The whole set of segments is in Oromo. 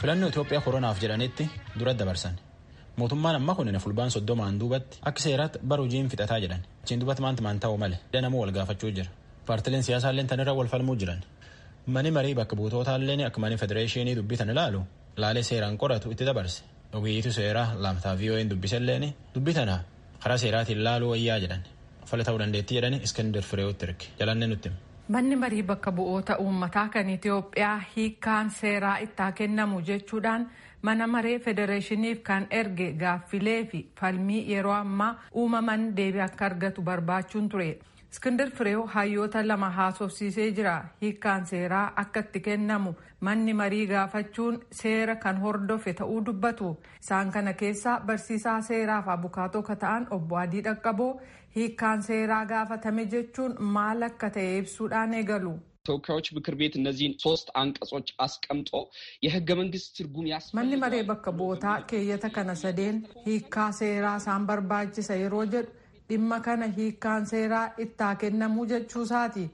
filannoo Itoophiyaa koronaaf jedhanitti dura dabarsan. Mootummaan amma kun fulbaan soddomaan duubatti akka seeraatti bara hojiin fixataa jedhan achiin duubatti maanta maan ta'u malee danamuu wal gaafachuu jira. Paartileen siyaasaallee tanirra wal falmuu jiran. Mani marii bakka buutotaallee akka mani federeeshinii dubbitan ilaalu laalee seeraan qoratu itti dabarse. Ogeeyyiitu seeraa laamtaa VOA'n dubbiselleen dubbitana karaa seeraatiin laaluu wayyaa jedhan fala ta'uu dandeettii jedhani iskandir fireewotti erge jalanne nutti. Manni marii bakka bu'oota uummataa kan Itoophiyaa hiikkaan seeraa itti kennamu jechuudhaan mana maree federeeshiniif kan erge gaaffilee fi falmii yeroo ammaa uumaman deebii akka argatu barbaachuun ture. Iskindir Fireew hayyoota lama haasofsiisee jira. Hiikkaan seeraa akka itti kennamu manni marii gaafachuun seera kan hordofe ta'uu dubbatu. Isaan kana keessaa barsiisaa seeraaf abukaatoo ka ta'an obbo Adii Dhaqqaboo hiikkaan seeraa gaafatame jechuun maal akka ta'e ibsuudhaan eegalu. ተወካዮች ምክር ቤት እነዚህን ሶስት አንቀጾች አስቀምጦ የህገ መንግስት ትርጉም manni maree bakka bu'ootaa keeyyata kana sadeen hiikkaa seeraa isaan barbaachisa yeroo jedhu dhimma kana hiikkaan seeraa itti kennamuu jechuusaati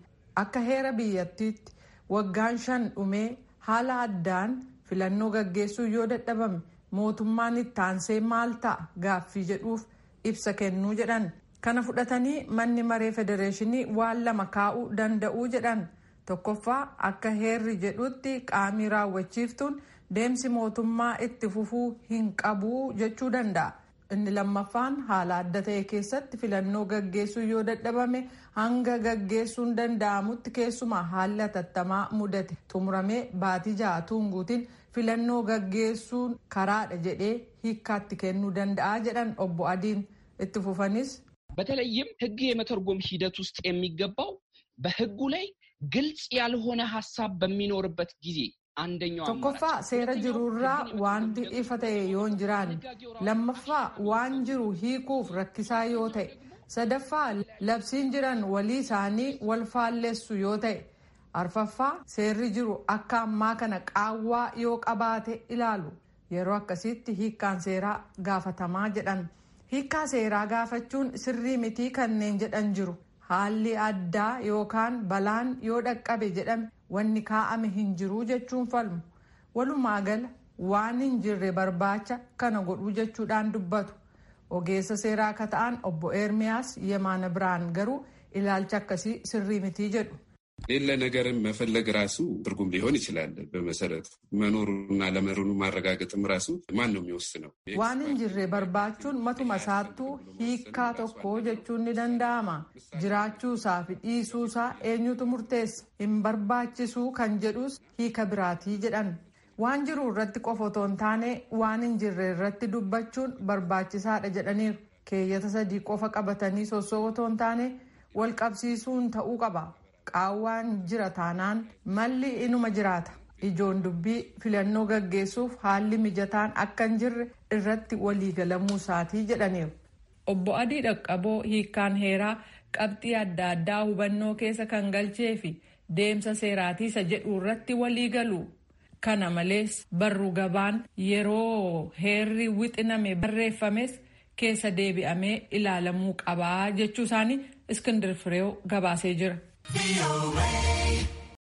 akka heera biyyattiitti waggaan shan dhumee haala addaan filannoo gaggeessuu yoo dadhabame mootummaan itti aansee maal ta'a gaaffii jedhuuf ibsa kennuu jedhan kana fudhatanii manni maree federeeshinii waan lama kaa'uu danda'uu jedhan tokkoffaa akka heerri jedhutti qaamii raawwachiiftuun deemsi mootummaa itti fufuu hin qabuu jechuu danda'a. inni lammaffaan haala adda ta'e keessatti filannoo gaggeessuu yoo dadhabame hanga gaggeessuun danda'amutti keessumaa haalli hatattamaa mudate xumuramee baatii ja'a tuunguutiin filannoo gaggeessuun karaadha jedhee hiikkaatti kennuu danda'a jedhan obbo Adiin itti fufanis. በተለይም ህግ የመተርጎም ሂደት ውስጥ የሚገባው በህጉ ላይ ግልጽ ያልሆነ ሀሳብ በሚኖርበት ጊዜ አንደኛው tokkoffaa seera jirurraa wanti ifa ta'e yoo hin jiraanne lammaffaa waan jiru hiikuuf rakkisaa yoo ta'e sadaffaa labsiin jiran walii isaanii wal faalleessu yoo ta'e arfaffaa seerri jiru akka ammaa kana qaawwaa yoo qabaate ilaalu yeroo akkasitti hiikkaan seeraa gaafatamaa jedhan hiikkaa seeraa gaafachuun sirrii mitii kanneen jedhan jiru haalli addaa yookaan balaan yoo dhaqqabe jedhame wanni kaa'ame hin jiru jechuun falmu walumaa gala waan hin jirre barbaacha kana godhuu jechuudhaan dubbatu ogeessa seeraa akka ta'an obbo ermiyaas yemaana biraan garuu ilaalcha akkasii sirrii mitii jedhu. ሌለ ነገርን መፈለግ ራሱ ትርጉም ሊሆን ይችላል። በመሰረቱ መኖሩና ለመኖሩን ማረጋገጥም ራሱ ማን ነው የሚወስነው? waan hin jirre barbaachuun matuma isaattuu hiikkaa tokko jechuun ni danda'ama. jiraachuusaa fi dhiisuusaa eenyutu murteessa hin barbaachisuu kan jedhus hiika biraatii jedhan. waan jiru irratti qofa otoo hin taane waan hin jirre irratti dubbachuun barbaachisaadha jedhaniiru. keeyyata sadii qofa qabatanii sossoo otoo hin taane wal qabsiisuun ta'uu qaba. Qaawwaan jira taanaan malli inuma jiraata ijoon dubbii filannoo gaggeessuuf haalli mijataan akka hin jirre irratti waliigalamuu isaatii jedhaniiru. obbo adii dhaqqaboo hiikkaan heeraa qabxii adda addaa hubannoo keessa kan galchee fi deemsa seeraatiisa jedhu irratti waliigalu. kana malees barru gabaan yeroo heerri wixiname barreeffames keessa deebi'amee ilaalamuu qabaa jechuu isaanii iskindir fireew gabaasee jira. be.